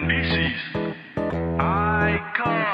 and pieces. I come.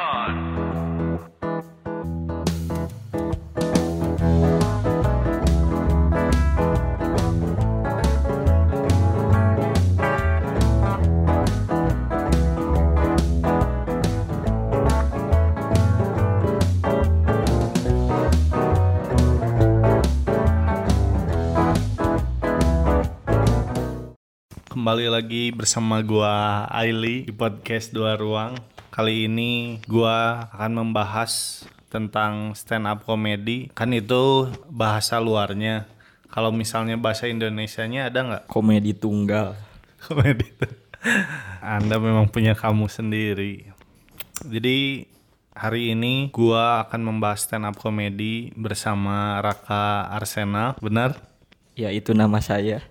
Kembali lagi bersama gua Aili di podcast Dua Ruang. Kali ini gua akan membahas tentang stand up comedy. Kan itu bahasa luarnya. Kalau misalnya bahasa Indonesianya ada nggak komedi tunggal. komedi itu? Anda memang punya kamu sendiri. Jadi hari ini gua akan membahas stand up comedy bersama Raka Arsenal. Benar? Ya itu nama saya.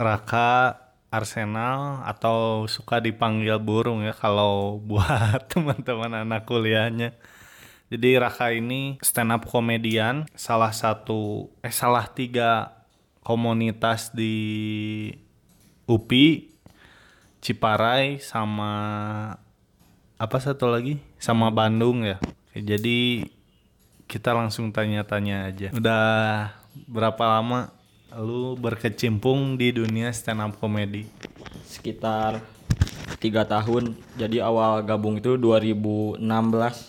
Raka Arsenal atau suka dipanggil burung ya kalau buat teman-teman anak kuliahnya. Jadi Raka ini stand up komedian, salah satu eh salah tiga komunitas di UPI, Ciparai sama apa satu lagi? Sama Bandung ya. Oke, Jadi kita langsung tanya-tanya aja. Udah berapa lama lu berkecimpung di dunia stand up comedy? Sekitar tiga tahun. Jadi awal gabung itu 2016.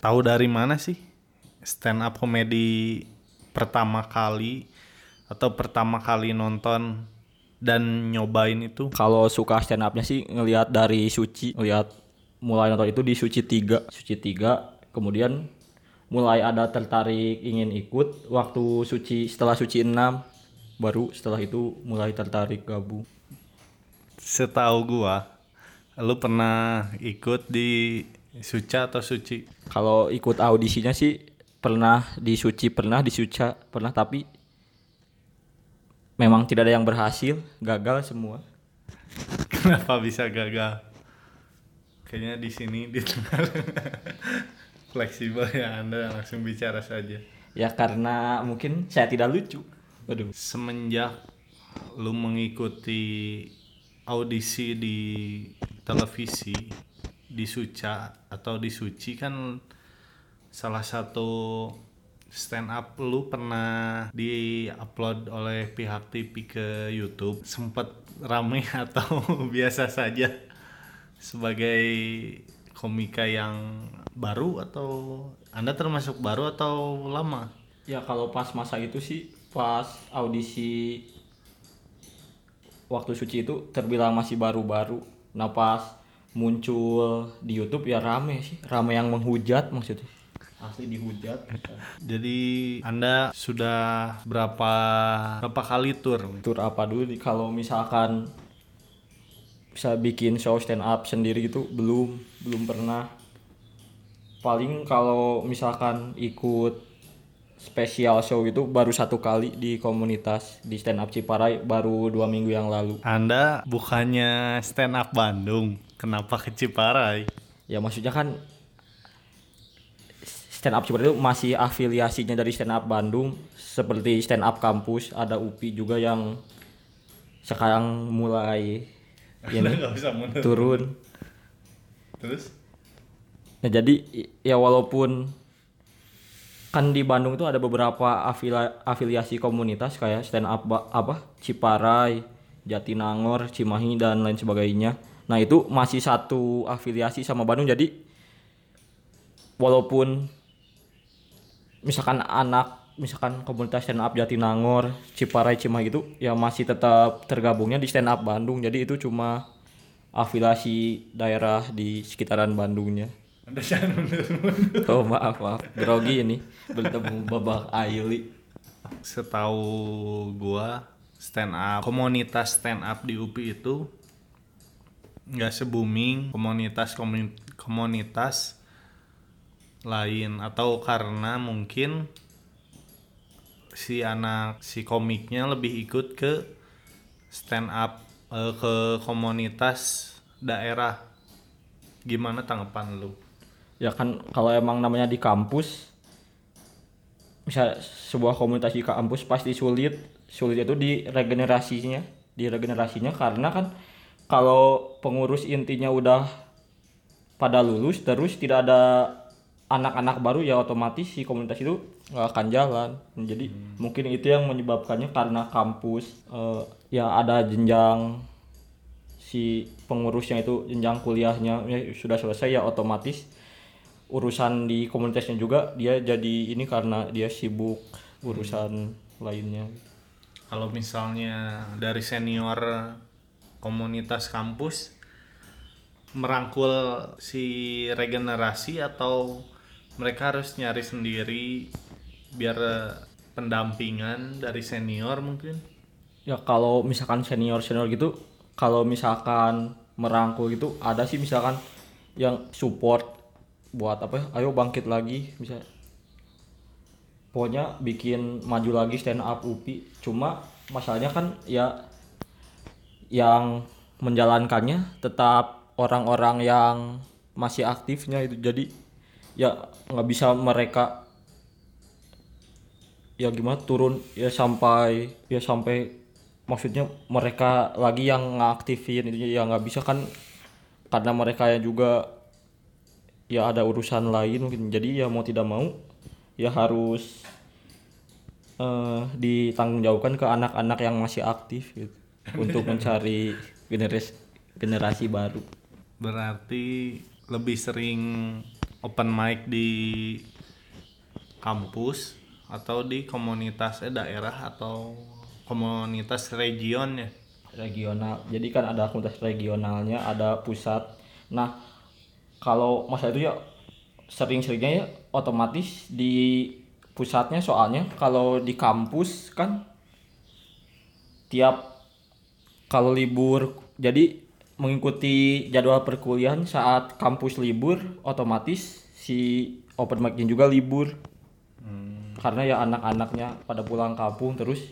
Tahu dari mana sih stand up comedy pertama kali atau pertama kali nonton dan nyobain itu? Kalau suka stand upnya sih ngelihat dari Suci, ngelihat mulai nonton itu di Suci 3. Suci 3, kemudian mulai ada tertarik ingin ikut waktu Suci setelah Suci 6 baru setelah itu mulai tertarik gabung. Setahu gua, lu pernah ikut di Suca atau Suci? Kalau ikut audisinya sih pernah di Suci, pernah di Suca, pernah tapi memang tidak ada yang berhasil, gagal semua. Kenapa bisa gagal? Kayaknya di sini di tengah fleksibel ya Anda langsung bicara saja. Ya karena mungkin saya tidak lucu. Waduh. Semenjak lu mengikuti audisi di televisi di Suca atau di Suci kan salah satu stand up lu pernah di-upload oleh pihak TV ke YouTube sempat rame atau biasa saja sebagai komika yang baru atau Anda termasuk baru atau lama? Ya kalau pas masa itu sih pas audisi waktu suci itu terbilang masih baru-baru. Nah pas muncul di YouTube ya rame sih, rame yang menghujat maksudnya. Asli dihujat. Jadi Anda sudah berapa berapa kali tur? Tur apa dulu kalau misalkan bisa bikin show stand up sendiri gitu belum belum pernah paling kalau misalkan ikut spesial show itu baru satu kali di komunitas di stand up Ciparai baru dua minggu yang lalu Anda bukannya stand up Bandung, kenapa ke Ciparai? ya maksudnya kan stand up Ciparai itu masih afiliasinya dari stand up Bandung seperti stand up kampus ada UPI juga yang sekarang mulai ini turun Terus? Nah jadi ya walaupun kan di Bandung itu ada beberapa afila- afiliasi komunitas kayak stand up apa Ciparai, Jatinangor, Cimahi dan lain sebagainya. Nah itu masih satu afiliasi sama Bandung jadi walaupun misalkan anak misalkan komunitas stand up Jatinangor, Ciparai, Cimahi itu ya masih tetap tergabungnya di stand up Bandung. Jadi itu cuma afiliasi daerah di sekitaran Bandungnya. Anda jangan mundur-mundur. Oh maaf maaf. Grogi ini. Bertemu babak Aili. Setahu gua stand up komunitas stand up di UPI itu nggak se-booming. Komunitas komun- komunitas lain. Atau karena mungkin si anak si komiknya lebih ikut ke stand up eh, ke komunitas daerah. Gimana tanggapan lu Ya kan kalau emang namanya di kampus misal sebuah komunitas di kampus pasti sulit. Sulit itu di regenerasinya di regenerasinya karena kan kalau pengurus intinya udah pada lulus terus tidak ada anak-anak baru ya otomatis si komunitas itu nggak akan jalan. Jadi mungkin itu yang menyebabkannya karena kampus eh, ya ada jenjang si pengurusnya itu jenjang kuliahnya ya sudah selesai ya otomatis urusan di komunitasnya juga dia jadi ini karena dia sibuk urusan lainnya Kalau misalnya dari senior komunitas kampus merangkul si regenerasi atau mereka harus nyari sendiri biar pendampingan dari senior mungkin. ya kalau misalkan senior senior gitu kalau misalkan merangkul gitu ada sih misalkan yang support buat apa ya? Ayo bangkit lagi bisa. Pokoknya bikin maju lagi stand up UPI. Cuma masalahnya kan ya yang menjalankannya tetap orang-orang yang masih aktifnya itu. Jadi ya nggak bisa mereka ya gimana turun ya sampai ya sampai maksudnya mereka lagi yang ngaktifin itu ya nggak bisa kan karena mereka ya juga ya ada urusan lain mungkin. Jadi ya mau tidak mau ya harus eh ditanggungjawabkan ke anak-anak yang masih aktif gitu. Untuk mencari generasi generasi baru. Berarti lebih sering open mic di kampus atau di komunitas eh, daerah atau komunitas region ya. regional. Jadi kan ada komunitas regionalnya ada pusat. Nah kalau masa itu ya sering-seringnya ya otomatis di pusatnya soalnya kalau di kampus kan tiap kalau libur jadi mengikuti jadwal perkuliahan saat kampus libur otomatis si open mic-nya juga libur. Karena ya anak-anaknya pada pulang kampung terus.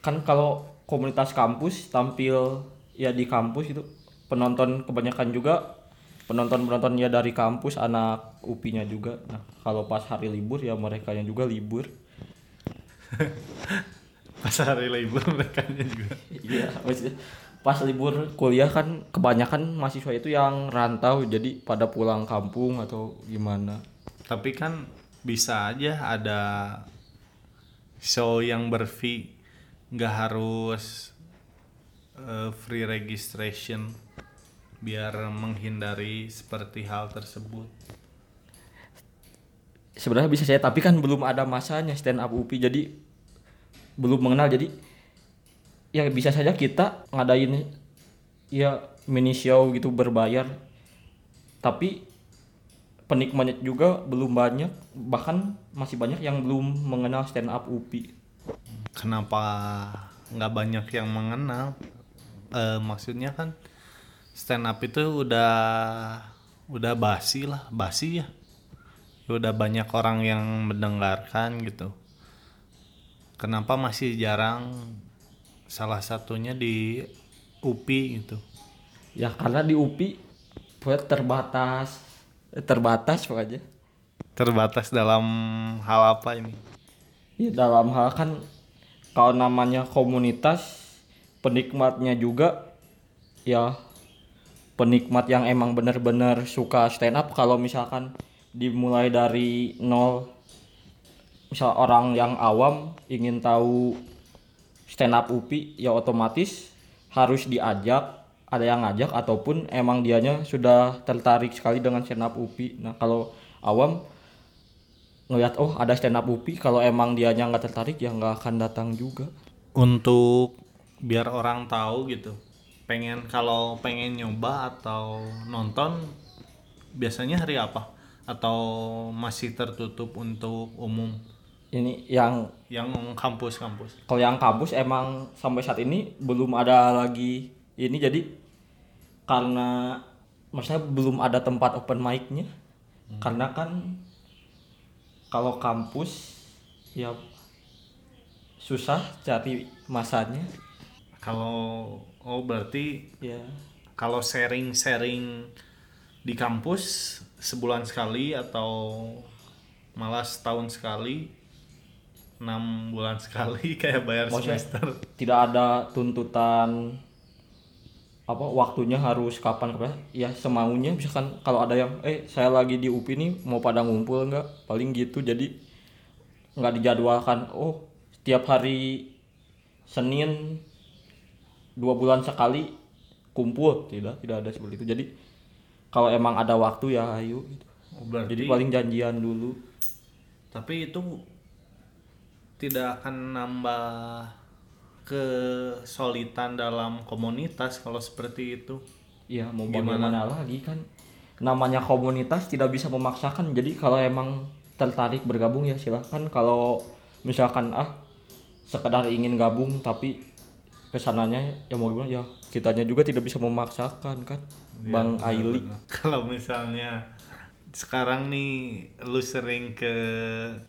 Kan kalau komunitas kampus tampil ya di kampus itu penonton kebanyakan juga penonton penontonnya dari kampus anak UPI-nya juga. Nah kalau pas hari libur ya mereka yang juga libur. Pas hari libur mereka juga. iya maksudnya pas libur kuliah kan kebanyakan mahasiswa itu yang rantau jadi pada pulang kampung atau gimana. Tapi kan bisa aja ada show yang berfee nggak harus eh, free registration biar menghindari seperti hal tersebut. sebenarnya bisa saya tapi kan belum ada masanya stand up UPI jadi belum mengenal jadi ya bisa saja kita ngadain ya mini show gitu berbayar tapi penikmatnya juga belum banyak bahkan masih banyak yang belum mengenal stand up UPI Kenapa nggak banyak yang mengenal? Eh, maksudnya kan stand up itu udah udah basi lah, basi ya. Udah banyak orang yang mendengarkan gitu. Kenapa masih jarang salah satunya di UPI gitu. ya karena di UPI buat terbatas eh, terbatas pokoknya Terbatas dalam hal apa ini? Ya dalam hal kan kalau namanya komunitas penikmatnya juga ya penikmat yang emang bener-bener suka stand up kalau misalkan dimulai dari nol misal orang yang awam ingin tahu stand up UPI ya otomatis harus diajak ada yang ngajak ataupun emang dianya sudah tertarik sekali dengan stand up UPI nah kalau awam ngeliat oh ada stand up UPI kalau emang dianya nggak tertarik ya nggak akan datang juga Untuk biar orang tahu gitu. Pengen kalau pengen nyoba atau nonton biasanya hari apa? Atau masih tertutup untuk umum ini yang yang kampus-kampus? kalau yang kampus emang sampai saat ini belum ada lagi ini jadi karena maksudnya belum ada tempat open mic-nya karena kan kalau kampus ya susah cari masanya Kalau oh berarti ya. kalau sharing-sharing di kampus sebulan sekali atau malah setahun sekali enam bulan sekali kayak bayar Maksudnya- semester? tidak ada tuntutan apa waktunya harus kapan kapan ya semaunya misalkan kalau ada yang eh saya lagi di UPI nih mau pada ngumpul nggak? Paling gitu jadi nggak dijadwalkan. Oh setiap hari Senin dua bulan sekali kumpul tidak tidak ada seperti itu jadi kalau emang ada waktu ya ayo gitu. Oh, berarti jadi paling janjian dulu tapi itu tidak akan nambah kesulitan dalam komunitas kalau seperti itu. ya mau Gimana? bagaimana lagi kan namanya komunitas tidak bisa memaksakan jadi kalau emang tertarik bergabung ya silahkan kalau misalkan ah sekedar ingin gabung tapi ke sananya ya mau gimana ya kitanya juga tidak bisa memaksakan kan bang Aili Kalau misalnya sekarang nih lu sering ke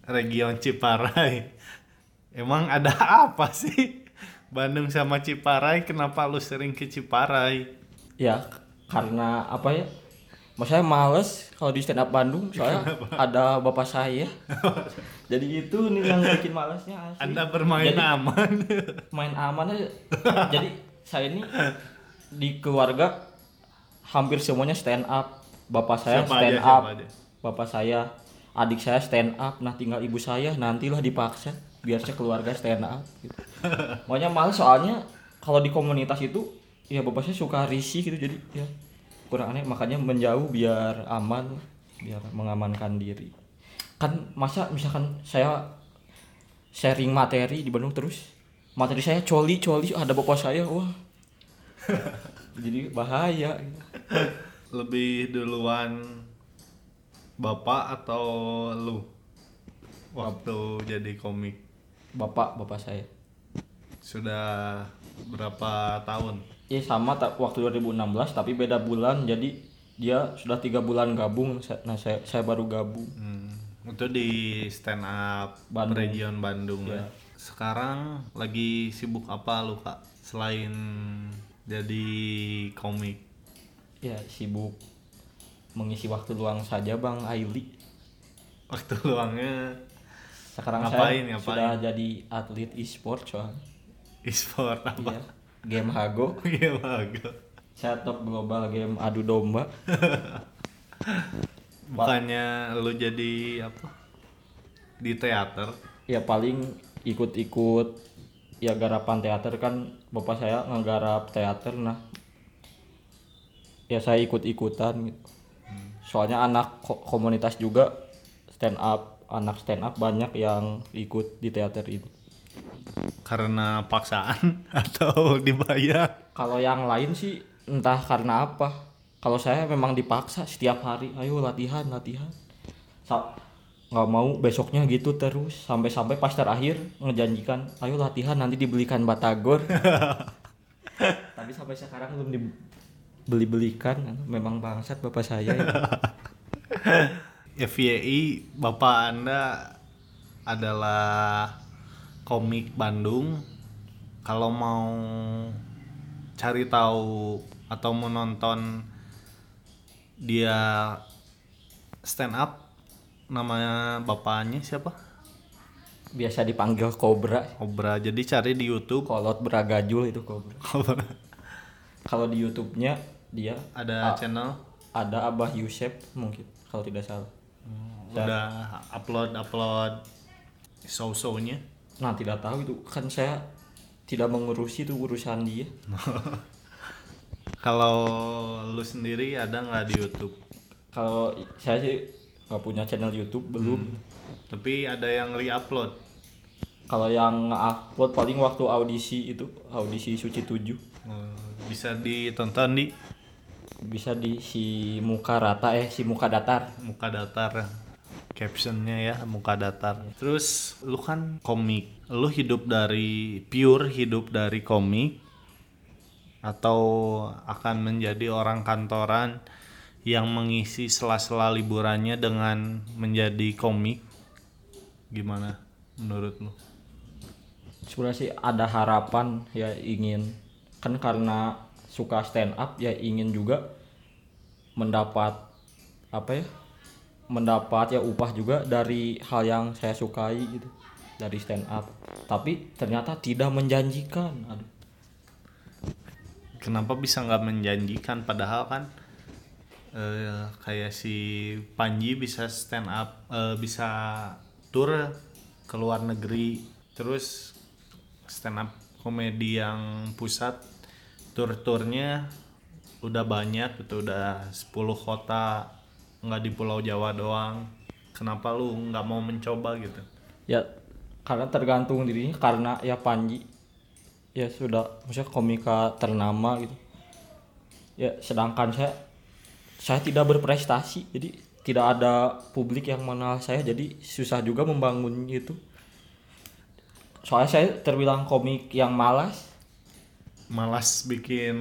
region Ciparai. Emang ada apa sih? Bandung sama Ciparai kenapa lu sering ke Ciparai? ya karena apa ya Mas saya males kalau di stand up Bandung soalnya ada bapak saya jadi itu nih yang bikin malesnya asli. Anda bermain Jadi- aman. main aman aja jadi saya ini di keluarga hampir semuanya stand up bapak saya Siapa stand aja, up aja? bapak saya adik saya stand up nah tinggal ibu saya nantilah dipaksa biar saya keluarga stand up gitu. makanya males soalnya kalau di komunitas itu ya bapak saya suka risih gitu jadi ya kurang aneh makanya menjauh biar aman biar mengamankan diri kan masa misalkan saya sharing materi di Bandung terus materi saya coli coli ada bapak saya wah jadi bahaya. Lebih duluan bapak atau lu waktu jadi komik bapak bapak saya sudah berapa tahun? Iya sama tak waktu 2016 tapi beda bulan jadi dia sudah tiga bulan gabung nah saya saya baru gabung Hmm, itu di stand up Bandung. region Bandung ya. Iya. Sekarang lagi sibuk apa lu kak? Selain jadi komik. ya sibuk mengisi waktu luang saja bang Aili Waktu luangnya sekarang Ngapain, saya ngapain? sudah jadi atlet e-sport soalnya e-sport apa? Iya. Game Hago Iya bagus. saya top global game adu domba Bukannya lu jadi apa? Di teater. ya paling ikut-ikut ya garapan teater kan bapak saya ngegarap teater nah ya saya ikut-ikutan gitu. soalnya anak ko- komunitas juga stand up anak stand up banyak yang ikut di teater ini Karena paksaan atau dibayar? kalau yang lain sih entah karena apa. Kalau saya memang dipaksa setiap hari ayo latihan latihan. Sa- nggak mau besoknya gitu terus. Sampai-sampai pas terakhir ngejanjikan ayo latihan nanti dibelikan batagor. Tapi sampai sekarang belum dibeli-belikan memang bangsat bapak saya ya. FYI bapak anda adalah komik Bandung kalau mau cari tahu atau menonton dia stand up namanya bapaknya siapa? Biasa dipanggil kobra Obra jadi cari di YouTube. Kolot beragajul itu kobra kalau di YouTube-nya dia ada channel? ada Abah Yusef mungkin kalau tidak salah. Udah upload upload show shownya Nah tidak tahu itu. Kan saya tidak mengurusi itu urusan dia. kalau lu sendiri ada nggak di YouTube? Kalau saya sih nggak punya channel YouTube belum. tapi ada yang re-upload? Kalau yang upload paling waktu audisi itu audisi Suci 7 Eh, bisa ditonton di? Bisa di si muka rata eh si muka datar. muka datar captionnya ya muka datar. Terus lu kan komik. Lu hidup dari pure hidup dari komik atau akan menjadi orang kantoran yang mengisi sela-sela liburannya dengan menjadi komik? Gimana menurut lu? Sebenarnya sih ada harapan ya ingin kan karena suka stand up ya ingin juga mendapat apa ya mendapat ya upah juga dari hal yang saya sukai gitu dari stand up. Tapi ternyata tidak menjanjikan. Aduh. Kenapa bisa nggak menjanjikan? Padahal kan eh, kayak si Panji bisa stand up eh, bisa tour ke luar negeri terus stand up komedi yang pusat tur-turnya udah banyak gitu udah 10 kota nggak di Pulau Jawa doang. Kenapa lu nggak mau mencoba gitu? Ya karena tergantung dirinya karena ya Panji ya sudah maksudnya komika ternama gitu. Ya sedangkan saya saya tidak berprestasi jadi tidak ada publik yang mengenal saya jadi susah juga membangun itu soalnya saya terbilang komik yang malas. Malas bikin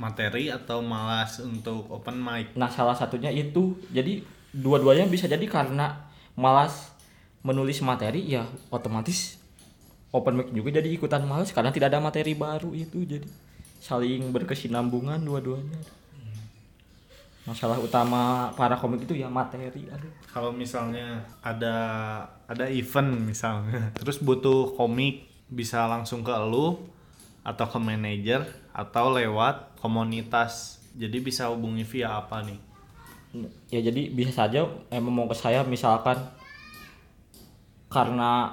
materi atau malas untuk open mic? Nah salah satunya itu. Jadi dua-duanya bisa jadi karena malas menulis materi ya otomatis open mic juga jadi ikutan malas karena tidak ada materi baru itu. Jadi saling berkesinambungan dua-duanya. Masalah utama para komik itu ya materi aduh. Kalau misalnya ada ada event misalnya terus butuh komik bisa langsung ke lu atau ke manajer atau lewat komunitas. Jadi bisa hubungi via apa nih? Ya jadi bisa saja emang mau ke saya misalkan karena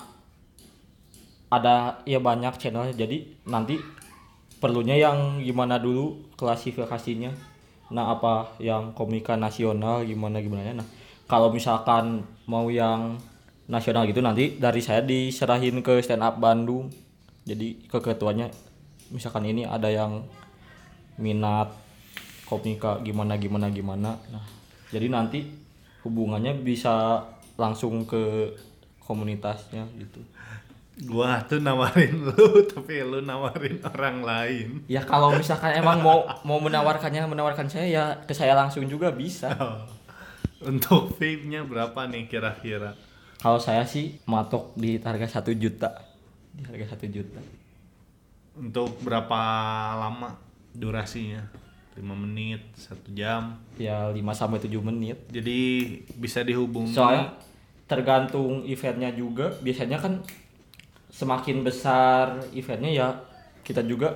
ada ya banyak channel jadi nanti perlunya yang gimana dulu klasifikasinya. Nah apa yang komika nasional gimana gimana nah kalau misalkan mau yang nasional gitu nanti dari saya diserahin ke stand up Bandung. Jadi ke ketuanya misalkan ini ada yang minat komika gimana gimana gimana. Nah jadi nanti hubungannya bisa langsung ke komunitasnya gitu. Gua tuh nawarin lu tapi lu nawarin orang lain. Ya kalau misalkan emang mau mau menawarkannya menawarkan saya ya ke saya langsung juga bisa. Untuk vape-nya berapa nih kira-kira? Kalau saya sih matok di harga satu juta. Di harga satu juta untuk berapa lama durasinya? 5 menit satu jam? Ya 5 sampai 7 menit. Jadi bisa dihubungi? Soalnya tergantung eventnya juga. Biasanya kan semakin besar eventnya ya kita juga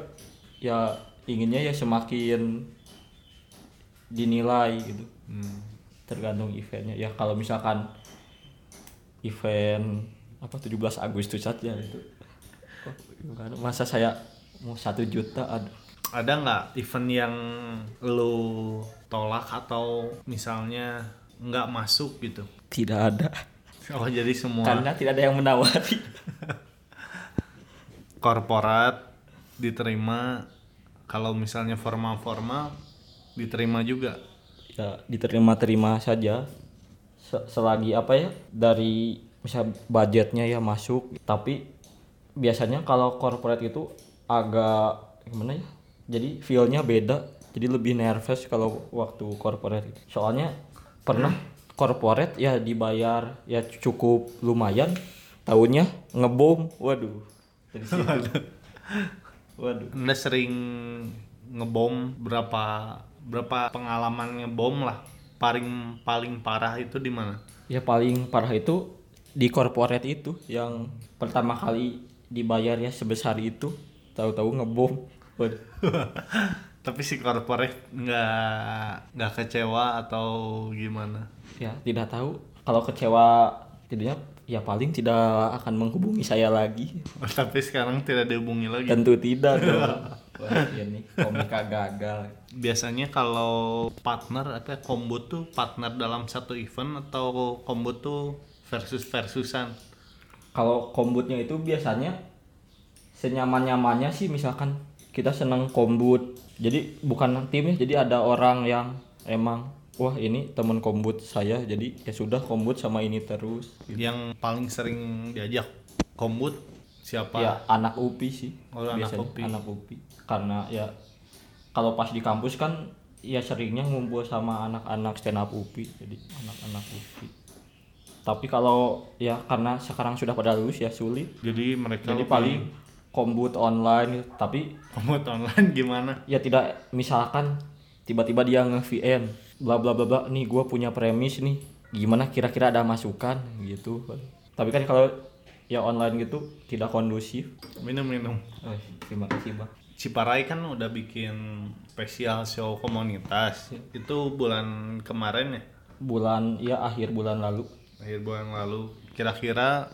ya inginnya ya semakin dinilai gitu. Hmm. tergantung eventnya. Ya kalau misalkan event apa 17 Agustus saja itu. Oh, gimana? masa saya mau satu juta aduh. Ada nggak event yang lu tolak atau misalnya nggak masuk gitu? Tidak ada. Oh jadi semua karena tidak ada yang menawari. Korporat diterima kalau misalnya formal-formal diterima juga? Ya diterima-terima saja. Se- selagi apa ya dari misal budgetnya ya masuk tapi biasanya kalau corporate itu agak gimana ya? Jadi feelnya beda. Jadi lebih nervous kalau waktu corporate itu. soalnya pernah corporate ya dibayar ya cukup lumayan. Tahunnya ngebom. Waduh. Dari situ. Waduh. Anda sering ngebom berapa berapa pengalaman ngebom lah? Paling paling parah itu di mana? Ya paling parah itu di corporate itu yang pertama kali dibayar ya sebesar itu, tahu-tahu ngebom. Tapi si corporate nggak nggak kecewa atau gimana Ya tidak tahu kalau kecewa tidaknya ya paling tidak akan menghubungi saya lagi. tapi sekarang tidak dihubungi lagi Tentu tidak dong. Wah, ini komika gagal. biasanya kalau partner apa combo tuh partner dalam satu event atau combo tuh versus versusan Kalau kombutnya itu biasanya senyaman-nyamannya sih misalkan kita seneng kombut. Jadi bukan tim ya, jadi ada orang yang emang wah ini temen kombut saya jadi ya sudah kombut sama ini terus. yang paling sering diajak kombut siapa Ya anak UPI sih. Oh, anak biasanya UPI. anak UPI. Karena ya kalau pas di kampus kan ya seringnya ngumpul sama anak-anak stand up UPI jadi anak-anak UPI. Tapi kalau ya karena sekarang sudah pada lulus ya sulit. jadi mereka Jadi paling kombut online tapi kombut online gimana? ya tidak misalkan tiba-tiba dia nge-VN bla bla bla bla nih gua punya premis nih gimana kira-kira ada masukan gitu. Tapi kan kalau ya online gitu tidak kondusif. Minum minum. Eh, terima kasih bang Ciparai kan udah bikin spesial show komunitas. Itu bulan kemarin ya, bulan ya akhir bulan lalu. Akhir bulan lalu. Kira-kira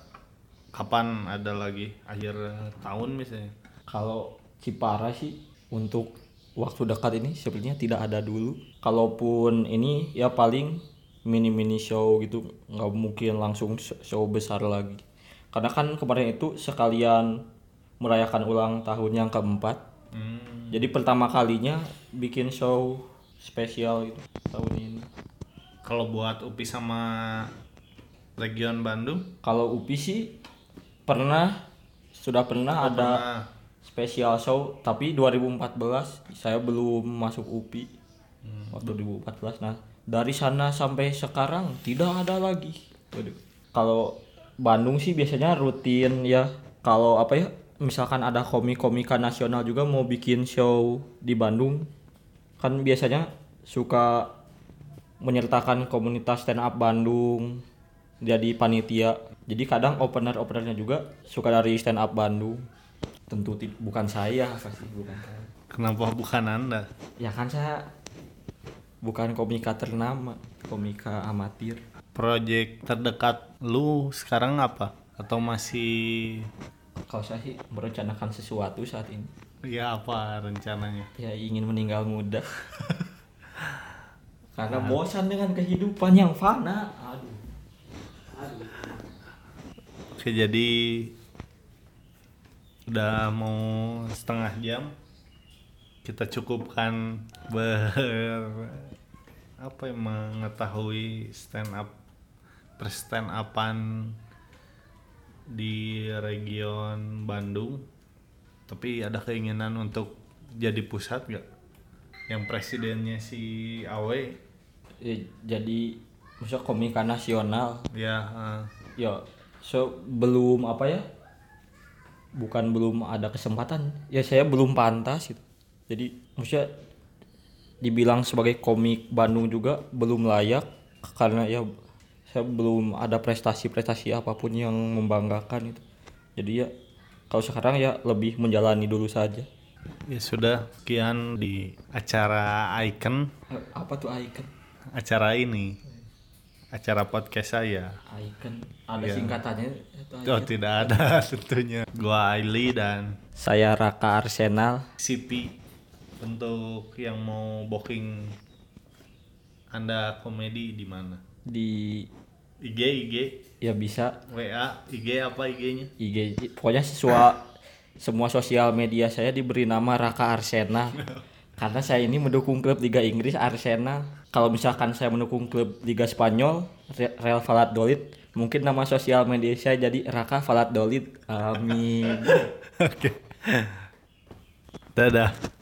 kapan ada lagi? Akhir tahun misalnya. kalau Cipara sih untuk waktu dekat ini sepertinya tidak ada dulu kalaupun ini ya paling mini mini show gitu nggak mungkin langsung sh- show besar lagi karena kan kemarin itu sekalian merayakan ulang tahun yang keempat Hmm. jadi pertama kalinya bikin show spesial itu tahun ini Kalau buat UPI sama Region Bandung kalau UPI sih pernah sudah pernah ada Nah, spesial show tapi 2014 saya belum masuk UPI waktu 2014 nah dari sana sampai sekarang tidak ada lagi. Waduh. kalau Bandung sih biasanya rutin ya. Kalau apa ya misalkan ada komik-komika nasional juga mau bikin show di Bandung kan biasanya suka menyertakan komunitas stand up Bandung jadi panitia. Jadi kadang opener openernya juga suka dari stand up Bandung. Tentu bukan saya pasti bukan saya. Kenapa bukan Anda? ya kan saya bukan komika ternama komika amatir. Project terdekat lu sekarang apa? Atau masih kalau saya sih merencanakan sesuatu saat ini. Ya apa rencananya? ya ingin meninggal muda. Karena bosan dengan kehidupan yang fana. Aduh Oke jadi udah mau setengah jam. Kita cukupkan ber apa ya mengetahui stand up per stand upan di region Bandung. Tapi ada keinginan untuk jadi pusat gak yang presidennya si Awe. Ya, jadi maksudnya komika nasional. Ya eh, ya so belum apa ya? Bukan belum ada kesempatan. Ya saya belum pantas gitu. Jadi maksudnya dibilang sebagai komik Bandung juga belum layak karena ya saya belum ada prestasi-prestasi apa pun yang membanggakan itu jadi ya kalau sekarang ya lebih menjalani dulu saja. Ya sudah sekian di acara Icon. Apa tuh icon? Acara ini acara podcast saya. Icon ada Ya. singkatannya? Itu oh tidak ada tentunya. Gua Aili dan saya Raka Arsenal. Sipi untuk yang mau booking anda komedi di mana? Di IG IG ya bisa. WA IG apa IG-nya IG pokoknya semua semua sosial media saya diberi nama Raka Arsenal. Karena saya ini mendukung klub Liga Inggris Arsenal kalau misalkan saya mendukung klub Liga Spanyol Re- Real Valladolid mungkin nama sosial media saya jadi Raka Valladolid. Amin. Oke. Dadah